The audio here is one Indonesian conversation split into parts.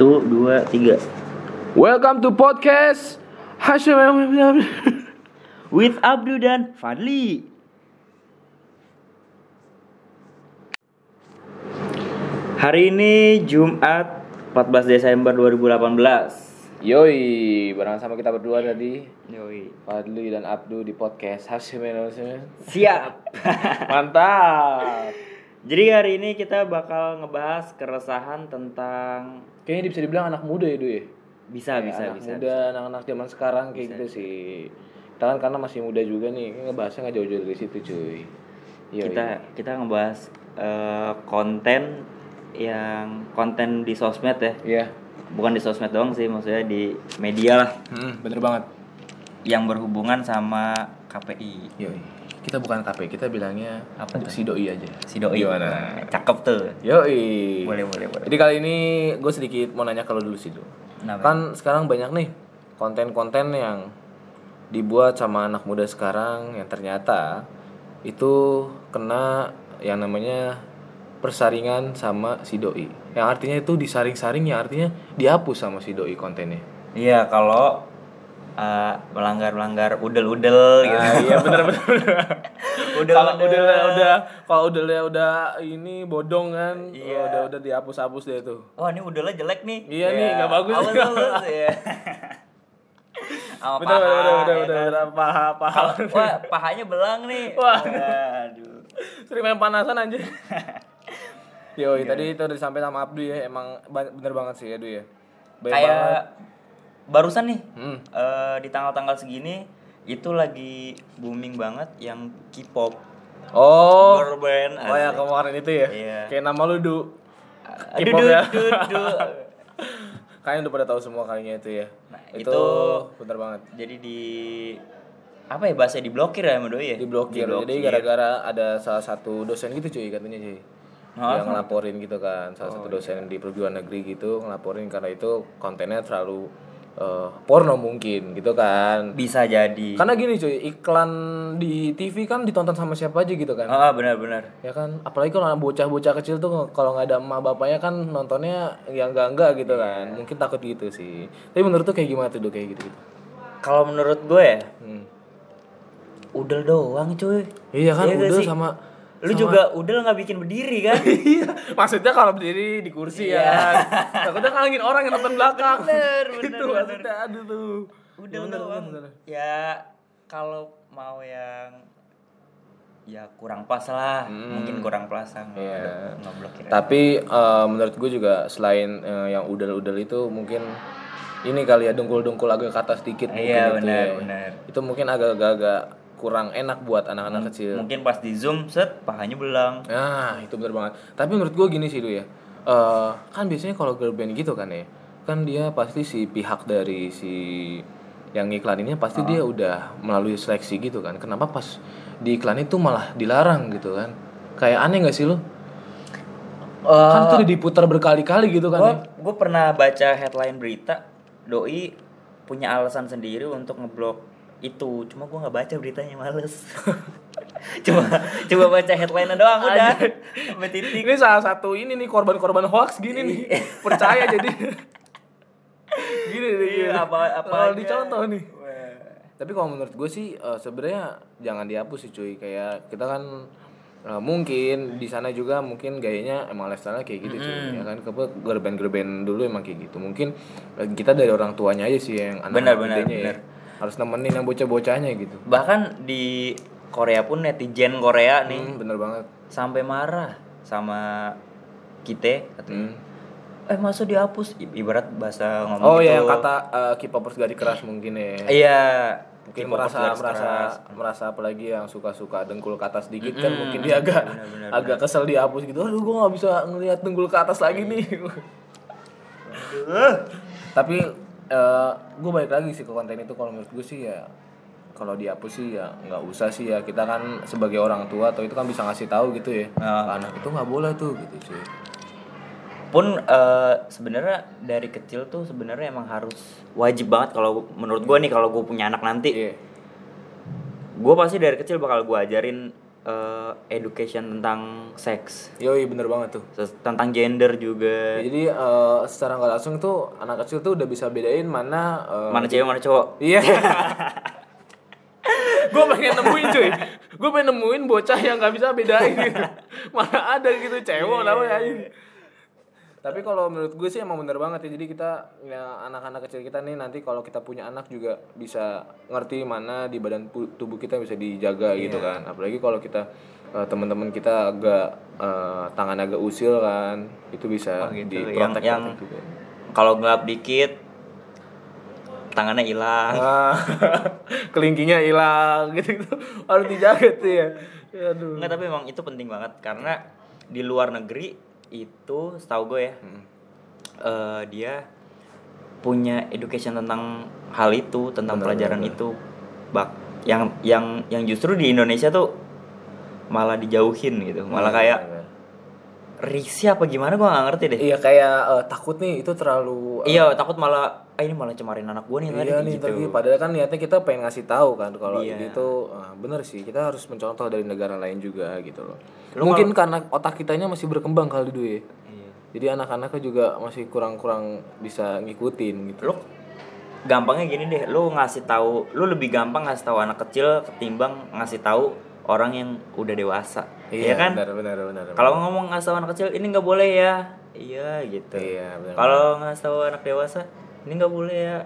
Satu, dua, tiga. Welcome to podcast Hashim With Abdu dan Fadli. Hari ini Jumat 14 Desember 2018. Yoi, bareng sama kita berdua tadi Yoi. Fadli dan Abdu di podcast Hashim Siap. Mantap Jadi hari ini kita bakal ngebahas keresahan tentang Kayaknya bisa dibilang anak muda ya Du ya bisa Kayak bisa anak bisa. muda, anak-anak zaman sekarang kayak gitu sih Kita kan karena masih muda juga nih, ngebahasnya nggak jauh-jauh dari situ cuy Yoi. Kita kita ngebahas eh, konten yang konten di sosmed ya. Iya, Bukan di sosmed doang sih, maksudnya di media lah hmm, bener banget yang berhubungan sama KPI. Yoi Kita bukan KP, kita bilangnya Apa tuh? si doi aja Si doi. Gimana? Cakep tuh. Yoi Boleh boleh boleh. Jadi kali ini gue sedikit mau nanya kalau dulu sih Du Kenapa? Kan sekarang banyak nih konten-konten yang dibuat sama anak muda sekarang yang ternyata itu kena yang namanya persaringan sama si doi. Yang artinya itu disaring-saring yang artinya dihapus sama si doi kontennya. Iya kalau eh, melanggar-melanggar udel-udel gitu. Ah, iya benar benar. Udel- kalau udel. udah udah kalau udah udah ini bodong kan, Iya. udah udah dihapus-hapus deh tuh. Wah ini udelnya jelek nih. Iya nih, nggak bagus. Awas, awas, ya. Sama Bener paha, bener bener ya bener, bener. paha paha. Wah pahanya belang nih. Wah. Aduh. Sering main panasan aja. Yoi, tadi itu udah disampaikan sama Abdu ya, emang bener banget sih Abdu ya. Baik banget. Barusan nih Hmm. eh, di tanggal-tanggal segini itu lagi booming banget yang K-pop Oh, girl band. oh ya kemarin itu ya. Iya. Kayak nama lu Du. K-pop ya. duh, duh. Kalian udah pada tahu semua kayaknya itu ya. Nah, itu, itu- bener banget. Jadi di apa ya bahasa diblokir ya doi ya? Diblokir. Jadi gara-gara ada salah satu dosen gitu cuy katanya cuy. Oh. yang ngelaporin gitu kan salah satu dosen di perguruan negeri gitu ngelaporin karena itu kontennya terlalu eh, porno mungkin gitu kan bisa jadi. Karena gini cuy, iklan di TV kan ditonton sama siapa aja gitu kan. Ah benar-benar. Ya kan, apalagi kalau bocah-bocah kecil tuh kalau nggak ada emak bapaknya kan nontonnya yang enggak-enggak gitu kan. Mungkin takut gitu sih. Tapi menurut tuh kayak gimana tuh kayak gitu-gitu? Kalau menurut gue ya, Hmm. udel doang cuy. Iya kan, udah sih? sama Lu juga udel nggak bikin berdiri kan? Iya, maksudnya kalau berdiri di kursi ya kan. Takutnya kalangin orang yang nonton belakang. Bener, bener, Itu bener. maksudnya aduh tuh. Udel Bener, doang. bener, bener. Ya kalau mau yang ya kurang pas lah, mungkin kurang pas lah nggak- Iya. Tapi eh, menurut gue juga selain eh, yang udel-udel itu mungkin ini kali ya dengkul-dengkul agak ke atas dikit mungkin Iya, itu benar, ya. benar. Itu mungkin agak-agak kurang enak buat anak-anak kecil. Mungkin pas di zoom set pahanya belang. Nah, itu bener banget. Tapi menurut gue gini sih lu ya. Eh, kan biasanya kalau girl band gitu kan ya. Kan dia pasti si pihak dari si yang iklaninnya pasti dia udah melalui seleksi gitu kan. Kenapa pas di iklan itu malah dilarang gitu kan? Kayak aneh gak sih lu? kan itu udah diputar berkali-kali gitu kan Gue ya. gue pernah baca headline berita doi punya alasan sendiri untuk ngeblok itu cuma gue nggak baca beritanya males cuma cuma baca headline doang udah titik Ini salah satu ini nih korban-korban hoax gini nih. Percaya jadi. gini nih. Iya, apa- apa aja. dicontoh nih. Tapi kalau menurut gue sih eh, sebenarnya jangan dihapus sih cuy. Kayak kita kan eh, mungkin di sana juga mungkin gayanya emang lifestyle kayak gitu cuy. Ya kan ke gerben-gerben dulu emang kayak gitu. Mungkin eh, kita dari orang tuanya aja sih yang anak Benar, benar, gedenya ya. benar. Harus nemenin yang bocah-bocahnya gitu. bahkan di Korea pun netizen Korea nih Hmm, bener banget. sampai marah sama kita katanya Hmm. eh masa dihapus ibarat bahasa ngomong Oh gitu ya yang kata eh, K-popers garis keras mungkin ya. iya mungkin merasa merasa keras. merasa apalagi yang suka-suka dengkul ke atas dikit kan mungkin dia agak benar, benar, agak kesel dihapus gitu aduh gua nggak bisa ngelihat dengkul ke atas lagi nih tapi eh gue balik lagi sih ke konten itu. Kalau menurut gue sih ya kalau dihapus sih ya nggak usah sih ya. Kita kan sebagai orang tua atau itu kan bisa ngasih tahu gitu ya. Ah. anak itu nggak boleh tuh gitu cuy pun eh, sebenarnya dari kecil tuh sebenarnya emang harus wajib banget kalau menurut gue nih kalau gue punya anak nanti. Iya. Gue pasti dari kecil bakal gue ajarin eh, education tentang seks, Yoi bener banget tuh. Tentang gender juga, Jadi eh, secara nggak langsung tuh anak kecil tuh udah bisa bedain mana eh, mana cewek mana cowok. Iya. gue pengen nemuin cuy. Gue pengen nemuin bocah yang nggak bisa bedain gitu. Mana ada gitu cewek namanya anjing. Tapi kalau menurut gue sih emang bener banget ya. Jadi kita ya anak-anak kecil kita nih nanti kalau kita punya anak juga bisa ngerti mana di badan tubuh kita bisa dijaga gitu kan. Apalagi kalau kita eh, teman-teman kita agak eh, tangan agak usil kan, itu bisa Oh, gitu. diprotek Yang- yang- juga. Kalau gelap dikit, tangannya hilang. Ah, kelingkingnya hilang gitu, gitu harus dijaga tuh ya aduh Enggak tapi emang itu penting banget karena di luar negeri itu setahu gue ya Hmm. eh, dia punya education tentang hal itu tentang Benar, pelajaran benar. itu bak yang yang yang justru di Indonesia tuh malah dijauhin gitu malah kayak risih apa gimana gue nggak ngerti deh iya kayak eh, takut nih itu terlalu eh, iya takut malah ah ini malah cemarin anak gue nih tadi iya nih gitu. padahal kan niatnya kita pengen ngasih tahu kan kalau Iya. ini tuh ah, bener sih kita harus mencontoh dari negara lain juga gitu loh. Lu mungkin karena otak kitanya masih berkembang kali dulu ya Iya. jadi anak-anaknya juga masih kurang-kurang bisa ngikutin gitu. Lu gampangnya gini deh lu ngasih tahu lu lebih gampang ngasih tahu anak kecil ketimbang ngasih tahu orang yang udah dewasa. Iya kan? benar benar benar kalau ngomong ngasih tahu anak kecil ini nggak boleh ya. Iya gitu. Iya benar kalau ngasih tahu anak dewasa ini nggak boleh ya.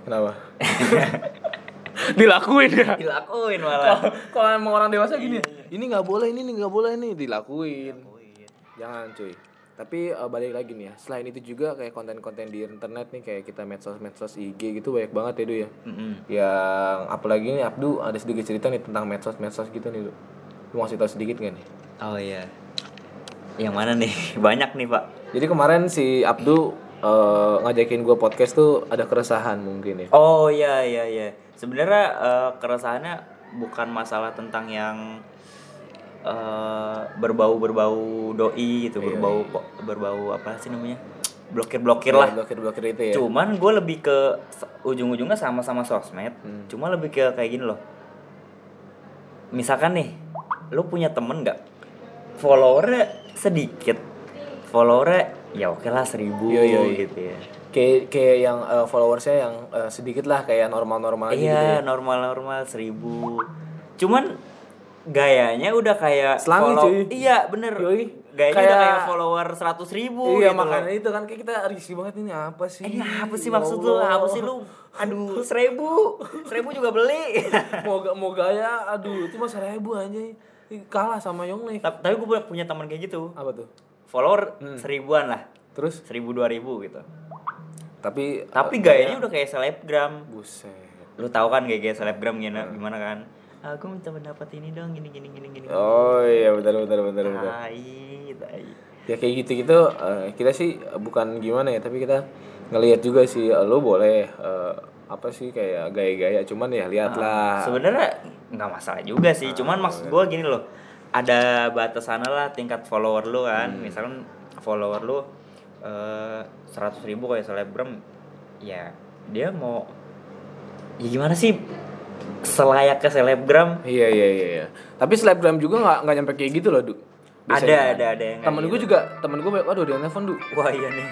Kenapa? Dilakuin ya? Dilakuin malah. Kalau emang orang dewasa gini ini nggak boleh ini nggak boleh ini dilakuin. Jangan cuy. Tapi eh, balik lagi nih ya selain itu juga kayak konten-konten di internet nih kayak kita medsos-medsos IG gitu banyak banget ya Du ya. Mm-mm. yang apalagi nih Abdu ada sedikit cerita nih tentang medsos-medsos gitu nih Du. Lu masih tahu sedikit gak nih? Oh iya. Yang mana nih? Banyak nih pak. Jadi kemarin si Abdu eh, ngajakin gue podcast tuh ada keresahan mungkin ya. Oh iya iya iya. Sebenarnya eh, keresahannya bukan masalah tentang yang eh, berbau berbau doi gitu berbau kok berbau apa sih namanya? Blokir blokir lah blokir-blokir itu ya. Cuman gue lebih ke s- ujung-ujungnya sama-sama sosmed. Cuma lebih ke kayak gini loh. Misalkan nih, lu punya temen nggak? Followernya sedikit, followernya ya oke lah seribu Yo, yo, yo. gitu ya. kayak kayak yang eh, followersnya yang eh, sedikit lah kayak normal-normal gitu ya Iya normal-normal seribu. Cuman gayanya udah kayak Selangi, follow- cuy. Iya bener. Yoi. Gayanya Kayak- udah kayak follower seratus ribu. iya gitu loh. makanya itu kan kayak kita risih banget ini apa sih Ini apa sih Ya maksud lu? Allah. Apa sih lu? Aduh, seribu, seribu juga beli. mau mau gaya aduh itu mah seribu aja kalah sama Yonglek Ta- Tapi gue punya teman kayak gitu. apa tuh Follower Hmm. seribuan lah, terus seribu dua ribu gitu. tapi Tapi gayanya udah kayak selebgram. buset Lu tahu kan gaya-gaya selebgram gimana, gimana kan? Aku minta pendapat ini dong, gini gini gini gini. oh iya benar benar benar benar Tai, tai. ya kayak gitu gitu kita sih bukan gimana ya tapi kita ngelihat juga sih eh, lo boleh eh, apa sih kayak gaya-gaya cuman ya lihatlah Sebenarnya nggak masalah juga sih, cuman maksud gue gini loh, ada batasannya lah tingkat follower lu kan, misalkan follower lu seratus ribu kayak selebgram, ya dia mau, ya gimana sih selayaknya selebgram? iya iya iya iya. tapi selebgram juga nggak nggak nyampe kayak gitu loh du Ada Biasanya. ada ada yang temen gue gitu. juga temen gue waduh dia nelfon du Wah iya nih.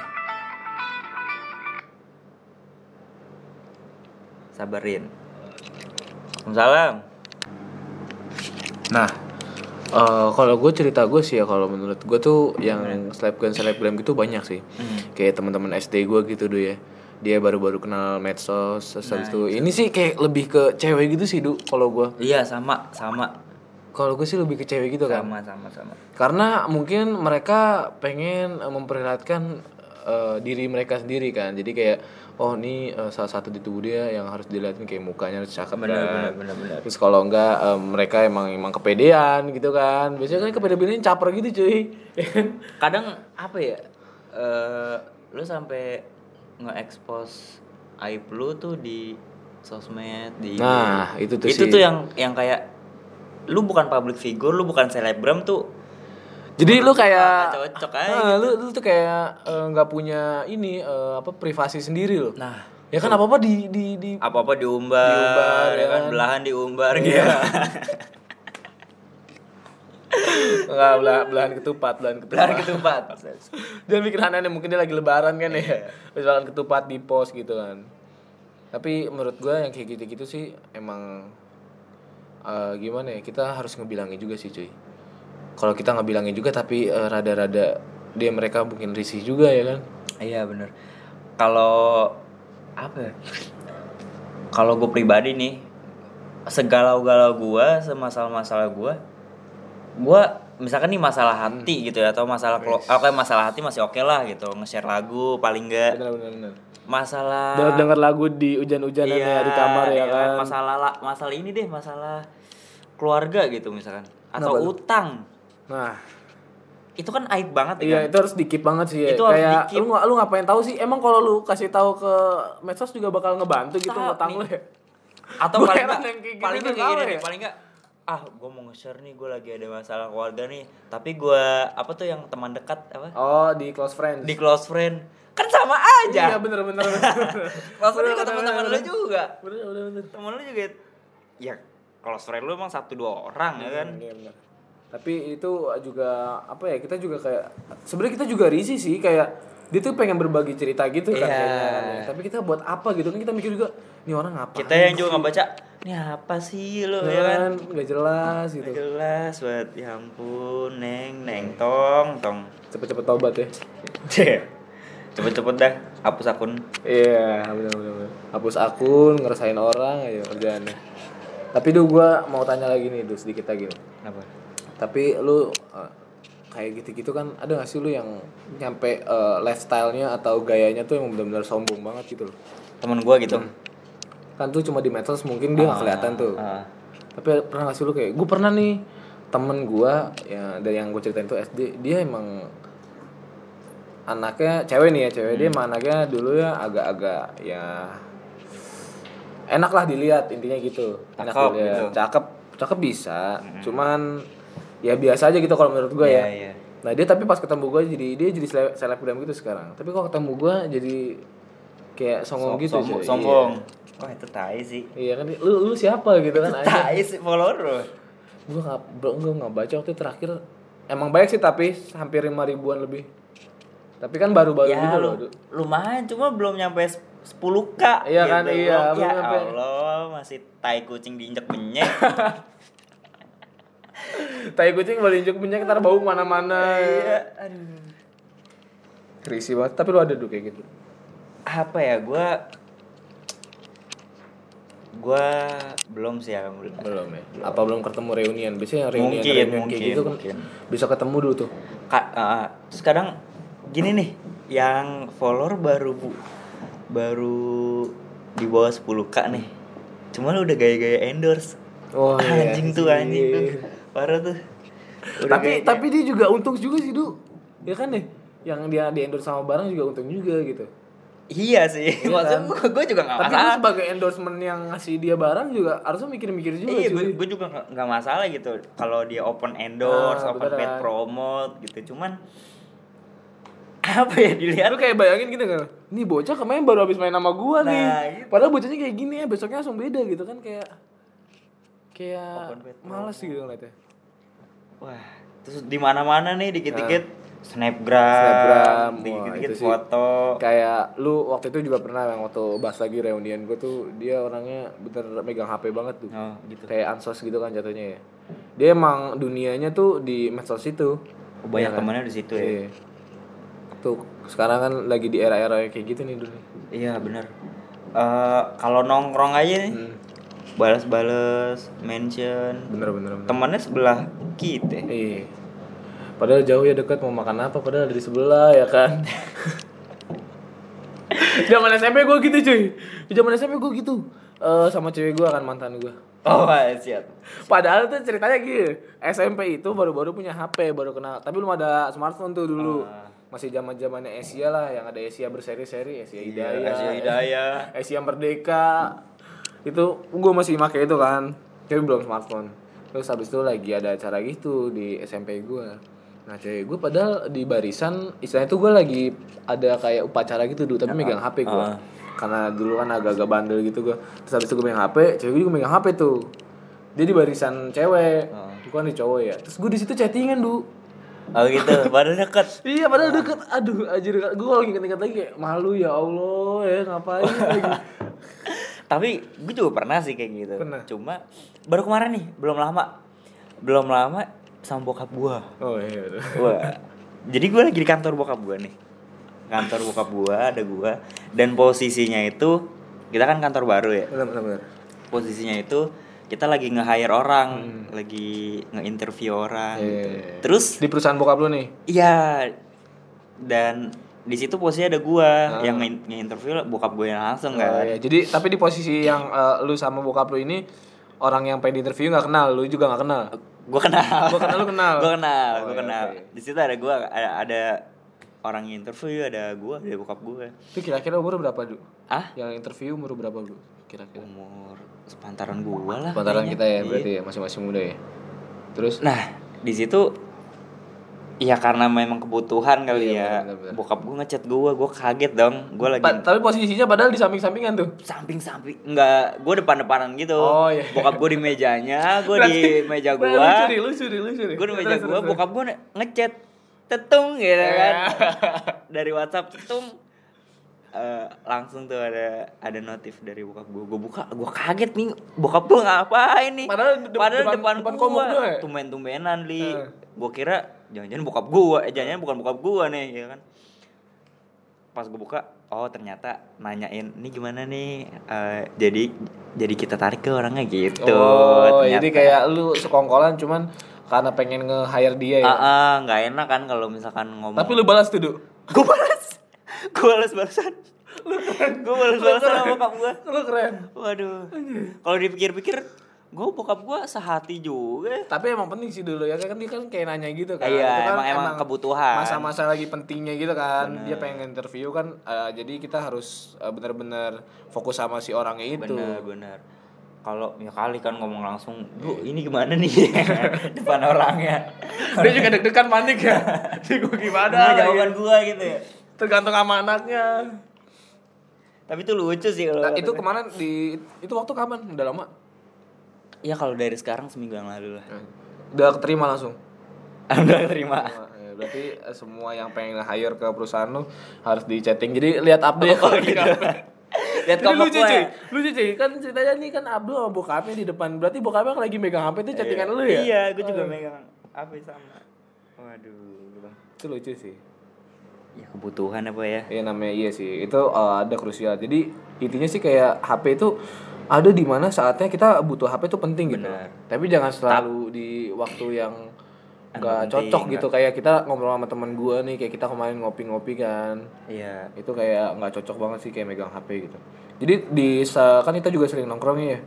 Sabarin. Waalaikumsalam. Nah, eh, kalau gue cerita gue sih ya kalau menurut gue tuh yang selebgram selebgram gitu banyak sih. Kayak teman-teman SD gue gitu tuh ya. Dia baru-baru kenal medsos, terus habis itu ini sih kayak lebih ke cewek gitu sih, Du, kalau gue. Iya sama sama Kalau gue sih lebih ke cewek gitu kan. sama sama sama. Karena mungkin mereka pengen memperlihatkan eh, diri mereka sendiri kan. Jadi kayak oh ini eh, salah satu di tubuh dia yang harus dilihatin kayak mukanya harus cakep Bener, kan. bener, bener, bener. Terus kalau enggak eh, mereka emang emang kepedean gitu kan. Biasanya kan kepedean caper gitu cuy. Kadang apa ya? eh lu sampai nge-expose aib lu tuh di sosmed di Nah, itu tuh itu sih. tuh yang yang kayak lu bukan public figure, lu bukan selebgram tuh Jadi lu kayak cocok aja lu, lu tuh kayak eh, nggak punya ini eh, apa privasi sendiri loh. Nah, Ya kan apa-apa di di di apa-apa diumbar, Diumbar, ya ya kan kan? belahan diumbar gitu. Enggak, belah, belahan ketupat, belahan ketupat. Belahan ketupat. Jangan mikir aneh mungkin dia lagi lebaran kan ya. Misalkan ketupat di pos gitu kan. Tapi menurut gua yang kayak gitu-gitu sih emang eh, gimana ya? Kita harus ngebilangin juga sih, cuy. Kalau kita ngebilangin juga tapi eh, rada-rada dia mereka mungkin risih juga ya kan. Iya bener. Kalau apa ya? Kalau gue pribadi nih, segalau-galau gue, semasalah-masalah gue, gue misalkan nih masalah hati gitu ya atau masalah kalau kayak masalah hati masih oke lah gitu nge-share lagu paling enggak Benar benar benar. masalah Dengar dengar lagu di hujan-hujanan ya di kamar ya iya, kan. masalah la- masalah ini deh masalah keluarga gitu misalkan atau Kenapa utang Nah, itu kan aib banget ya Iya kan? itu harus dikit banget sih ya. Itu harus Kayak dikit. lu nggak- lu ngapain tahu sih? Emang kalau lu kasih tahu ke medsos juga bakal ngebantu gitu ngutang lu ya. atau paling enggak gitu paling enggak kayak gini ya? paling enggak ah gue mau nge-share nih gue lagi ada masalah keluarga nih tapi gue apa tuh yang teman dekat apa Oh di close friends. di close friend kan sama aja Iya bener bener bener. friend Bener, juga bener, teman-teman lu juga bener bener bener. temen lu juga ya close friend lu emang satu dua orang ya kan Iya, bener. Tapi itu juga apa ya kita juga kayak sebenarnya kita juga risih sih kayak dia tuh pengen berbagi cerita gitu kan Iya. kayaknya kan ya. Tapi kita buat apa gitu kan kita mikir juga nih orang ngapain? kita yang juga nggak baca ini apa sih lo ya kan nggak jelas gitu. Nggak jelas buat ya ampun neng neng tong tong Cepet-cepet tobat ya. cepet-cepet dah hapus akun Iya, benar benar. benar. Hapus akun, ngerasain orang aja kerjaannya. Tapi duh gua mau tanya lagi nih, duh sedikit lagi. apa Tapi lu eh, kayak gitu-gitu kan ada gak sih lu yang nyampe eh, lifestyle-nya atau gayanya tuh yang benar-benar sombong banget gitu loh. temen gue gitu Kan tuh cuma di medsos mungkin dia nggak kelihatan tuh. Ah. Tapi pernah gak sih lu kayak gue pernah nih temen gua ya dari yang gue ceritain tuh SD dia emang anaknya cewek nih ya cewek dia emang anaknya dulu ya agak-agak ya enak lah dilihat intinya gitu enak Cakep dilihat gitu. cakep cakep bisa cuman ya biasa aja gitu kalau menurut gue Iya, ya. iya. nah dia tapi pas ketemu gue jadi dia jadi sele- selebgram gitu sekarang. Tapi kalau ketemu gue jadi kayak songong Som- gitu sombong, sombong. wah itu tai sih. Iya, iya kan? Lu lu siapa gitu kan? Tai sih follower lu. Gue nggak gue nggak baca waktu terakhir. Emang baik sih tapi hampir lima ribuan lebih. Tapi kan baru-baru ya gitu lu, loh lumayan cuma belum nyampe 10k Iya kan, iya, belum. belum ya. Allah masih tai kucing diinjek benyek tai kucing boleh injek minyak ntar bau ke mana-mana. Iya aduh. Krisi banget tapi lu ada tuh kayak gitu? Apa ya gua gua belum sih alhamdulillah. Belum ya? Apa belum ketemu reunian? Biasanya yang reunian Mungkin, reunian kayak mungkin, gitu kan mungkin. bisa ketemu dulu tuh. Ka- ah, terus kadang gini nih yang follower baru bu baru di bawah 10k nih. Cuma lu udah gaya-gaya endorse. Oh iya anjing tuh sih. anjing tuh parah tuh. Udah tapi gaya- tapi dia juga untung juga sih du. Ya kan nih yang dia di endorse sama barang juga untung juga gitu. Iya sih. Iya maksudnya kan? gue juga nggak tapi masalah. sebagai endorsement yang ngasih dia barang juga harusnya mikir-mikir juga iya cuy. gue juga nggak masalah gitu. Kalau dia open endorse Ah, open paid promote gitu. Cuman apa ya dilihat? Lu kayak bayangin gitu kan? Nih bocah kemarin baru habis main sama gua nih. Nah, gitu. padahal bocahnya kayak gini ya besoknya langsung beda gitu kan kayak kayak males gitu ngeliatnya wah terus di mana mana nih dikit-dikit snapgram, Ah. Snapgram, wah, dikit-dikit foto kayak lu waktu itu juga pernah yang waktu bahas lagi reunian gua tuh dia orangnya bener megang HP banget tuh oh gitu kayak ansos gitu kan jatuhnya ya dia emang dunianya tuh di medsos itu Oh, banyak Iya kan? temannya di situ ya Iya. tuh sekarang kan lagi di era-era kayak gitu nih dulu iya bener Eh, kalau nongkrong aja nih hmm. Balas-balas mention bener bener bener temannya sebelah kita Iya. Padahal jauh ya dekat mau makan apa padahal dari sebelah ya kan. Zaman SMP gue gitu cuy. Zaman SMP gue gitu. Eh sama cewek gue kan mantan gue. oh siap Padahal tuh ceritanya gini. SMP itu baru-baru punya HP, baru kenal. Tapi belum ada smartphone tuh dulu. Ah. Masih zaman zamannya Asia lah, yang ada Asia berseri-seri, Asia Hidayah, Iya, Asia Hidayah. Asia Merdeka. Itu gue masih pakai itu kan. Tapi belum smartphone. Terus habis itu lagi ada acara gitu di SMP gue. Nah cewek gue padahal di barisan, istilahnya tuh gue lagi ada kayak upacara gitu dulu, tapi megang HP gue. Ah. Karena dulu kan agak-agak bandel gitu gue. Terus habis itu gue megang HP, cewek gue juga megang HP tuh. Dia di barisan cewek. Ah. gue kan di cowok ya terus gue di situ chattingan du Oh gitu, baru deket. iya padahal deket aduh anjir gue kalau inget-inget lagi kayak malu ya allah ya ngapain lagi Tapi gue juga pernah sih kayak gitu. Pernah. Cuma baru kemarin nih, belum lama. Belum lama sama bokap gua. oh iya betul. Wah. Jadi gue lagi di kantor bokap gua nih. Kantor bokap gua ada gua dan posisinya itu kita kan kantor baru ya. benar benar benar Posisinya itu kita lagi nge-hire orang, lagi nge-interview orang Iya, gitu. iya, iya. Terus di perusahaan bokap lu nih Iya. Dan di situ posisinya ada gua yang nge- nge-interview bokap gue yang langsung. Oh, kan. iya. Jadi tapi di posisi yang eh, lu sama bokap lu ini orang yang pengen interview nggak kenal, lu juga nggak kenal. Gue kenal. Gua kenal, lu kenal? gue kenal, Oh, gue iya, kenal. oke. Di situ ada gua ada, ada orang yang interview, ada gua, ada bokap gue. Itu kira-kira umur berapa, Du? Ah? Yang interview umur berapa, Du? Kira-kira. Umur sepantaran gua lah. Pantaran kayaknya. kita ya, Iya. berarti ya, masing-masing muda ya. Terus Nah, di situ ya karena memang kebutuhan kali Iya, ya. benar-benar. Bokap gue ngechat gua, gua kaget dong. Gua lagi Pa- tapi posisinya padahal di samping-sampingan tuh. samping-samping enggak gue depan-depanan gitu Oh, iya. bokap gue di mejanya gue di meja gue Lucu deh, lucu deh, lucu deh. gue di meja gue bokap gue ngechat tetung gitu Iya. kan dari WhatsApp tetung Eh, langsung tuh ada ada notif dari bokap gue gue buka gue kaget nih bokap gue ngapain nih Padahal de- padahal depan- depan, depan gua ya? tumben-tumbenan li Eh. gue kira jangan-jangan bokap gue eh jangan-jangan bukan bokap gue nih ya kan? Pas gue buka oh ternyata nanyain ini gimana nih? Eh, jadi jadi kita tarik ke orangnya gitu. Oh, ternyata. jadi kayak lu sekongkolan cuman karena pengen nge-hire dia ya. ah ah, nggak enak kan kalau misalkan ngomong. Tapi lu balas tuh, Du. gue balas. Gue balas balasan. Gue balas balasan sama bokap gue Lu keren. waduh. Kalau dipikir-pikir gue bokap gue sehati juga Tapi emang penting sih dulu ya kan dia kan kayak nanya gitu kan. Iya, kan emang- emang kebutuhan. Masa-masa lagi pentingnya gitu kan. Dia pengen interview kan eh, jadi kita harus eh, benar-benar fokus sama si orangnya itu. bener bener kalau ya kali kan ngomong langsung bu ini gimana nih depan orangnya dia juga deg-degan panik ya. Ini gue gimana? Ini jawaban gua gitu ya Tergantung sama anaknya. tapi itu lucu sih kalau Nah, itu kemarin di itu waktu kapan? Udah lama? Ya kalau dari sekarang seminggu yang lalu lah Udah keterima langsung. udah terima Nah, ya, berarti eh, semua yang pengen hire ke perusahaan lu harus di chatting. Jadi lihat update Oh, gitu. lihat kompak lucu cuy, ya lucu cuy. Kan ceritanya nih kan Abdul sama bokapnya di depan. Berarti bokapnya lagi megang HP itu chattingan lu ya? iya gue juga Oh. megang apa sama waduh Bang. Itu lucu sih. ya kebutuhan apa ya Iya namanya iya sih. Itu eh, ada krusial. Jadi intinya sih kayak HP itu ada di mana saatnya kita butuh HP itu penting gitu. Tapi jangan selalu di waktu yang Nggak cocok gitu. kayak kita ngobrol sama teman gua nih kayak kita kemarin ngopi-ngopi kan. Iya. Itu kayak nggak cocok banget sih kayak megang HP gitu. Jadi di kan kita juga sering nongkrong ya.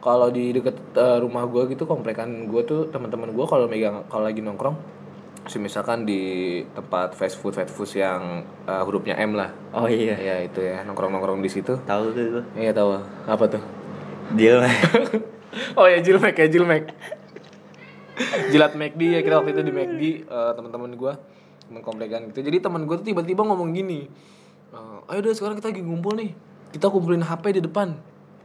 Kalau di deket eh, rumah gua gitu komplekan gua tuh teman-teman gua kalau megang kalau lagi nongkrong misalkan di tempat fast food fast food yang eh, hurufnya M lah. Oh iya. Ya itu ya nongkrong nongkrong di situ. Tahu tuh gue iya tahu. Apa tuh? Dia oh ya Jilmek ya Jilmek jilat McD ya kita waktu itu di McD eh, teman-teman gua teman komplekan gitu. Jadi teman gua tuh tiba-tiba ngomong gini eh, ayo deh sekarang kita lagi ngumpul nih. Kita kumpulin HP di depan.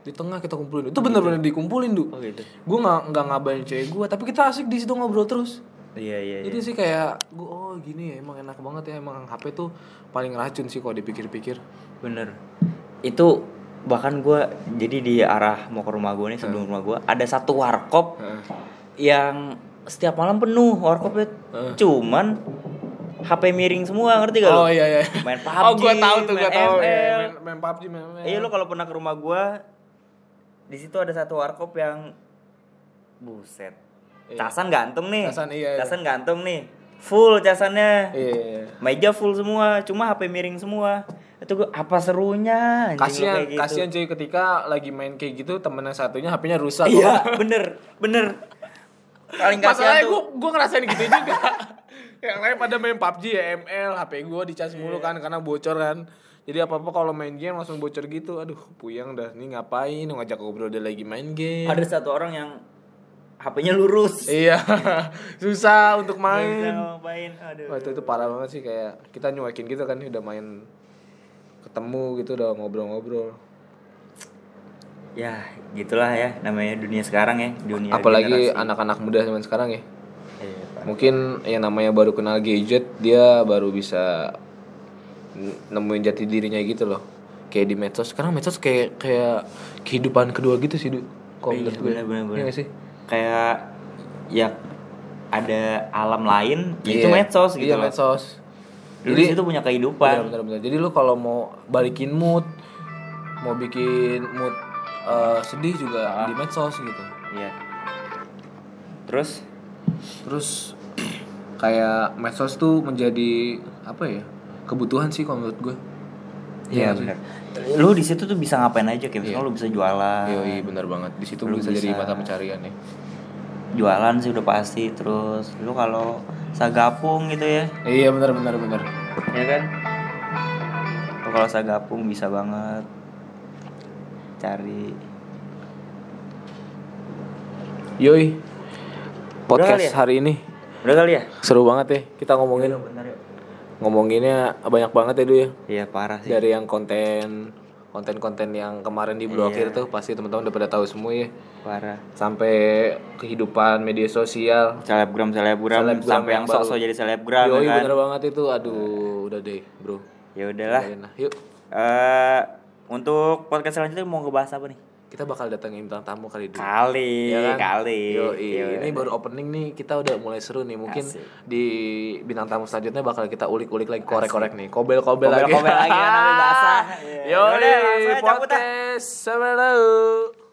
Di tengah kita kumpulin. Itu bener-bener dikumpulin du. Oh gitu. Gue nggak nggak ngabarin cewek gue tapi kita asik di situ ngobrol terus iya iya iya jadi sih kayak gue oh gini ya emang enak banget ya emang HP tuh paling racun sih kalau dipikir-pikir bener itu bahkan gue jadi di arah mau ke rumah gue nih sebelum rumah gue ada satu warkop Heeh. yang setiap malam penuh warkopnya cuman HP miring semua ngerti gak oh lo? iya iya Main oh PUBG, gue tahu tuh main tahu ML. Iya, main, main PUBG main ML. Iya lo kalau pernah ke rumah gue di situ ada satu warkop yang buset Iya. casan gantung nih. Casan, iya, iya. casan gantung nih. Full casannya. Iya, meja full semua cuma HP miring semua. Itu gue apa serunya? Kayak gitu. kasian cuy ketika lagi main kayak gitu temen yang satunya HP-nya rusak. Iya bener bener. Paling kasihan masalahnya gue tuh gue ngerasain gitu juga. Yang lain pada main PUBG ya ML HP gue dicas mulu Iya. kan karena bocor kan. Jadi apa apa kalau main game langsung bocor gitu. Aduh puyeng dah nih ngapain? Ngajak ngobrol dia lagi main game. Ada satu orang yang HP-nya lurus. Iya susah untuk Nggak bisa main aduh Wah, itu itu parah banget sih kayak kita nyuekin gitu kan udah main ketemu gitu udah ngobrol-ngobrol. Ya gitulah ya namanya dunia sekarang ya dunia apalagi generasi. anak-anak muda zaman sekarang ya. Iya, Pak. mungkin yang namanya baru kenal gadget dia baru bisa nemuin jati dirinya gitu loh. Kayak di medsos sekarang medsos kayak kayak kehidupan kedua gitu sih Du. kalau Iya, menurut gue. bener, bener, bener. Iya sih kayak ya ada alam lain ya itu Iya. medsos gitu iya loh. medsos Jadi itu punya kehidupan. bener, bener, bener. jadi lu kalau mau balikin mood mau bikin mood eh, sedih juga di medsos gitu Iya. Terus terus kayak medsos tuh menjadi apa ya kebutuhan sih kalau menurut gue Iya sih? benar. Lu di situ tuh bisa ngapain aja kayak misalnya Iya. lu bisa jualan. Iya, iya benar banget. Di situ Lu bisa, jadi mata pencarian ya. Jualan sih udah pasti terus lu kalau sagapung gitu ya. Iya benar benar benar. Ya kan? Lu kalau sagapung bisa banget cari Yoi. Podcast ya? hari ini Udah kali ya? seru banget ya. Kita ngomongin Bentar yuk. Ngomonginnya banyak banget ya Du ya. Iya parah sih. Dari yang konten konten-konten yang kemarin diblokir Iya. tuh pasti teman-teman udah pada tahu semua ya. Parah. Sampai kehidupan media sosial. Selebgram selebgram Selebgram sampai yang yang sok-sok jadi selebgram Yoi ya kan. bener banget itu. Aduh, udah deh, Bro. Ya udahlah. Nah, yuk. Eh untuk podcast selanjutnya mau ngebahas apa nih? Kita bakal datengin bintang tamu kali dulu. Kali, Iya kan? kali. Yoi. Ya Ini udah. baru opening nih, kita udah mulai seru nih. Mungkin Asik. di bintang tamu selanjutnya bakal kita ulik-ulik lagi, korek-korek nih. Kobel-kobel lagi. Kobel-kobel lagi, kan, sampai basah. Iya. Yoi, Yaudah, podcast. Sama lu.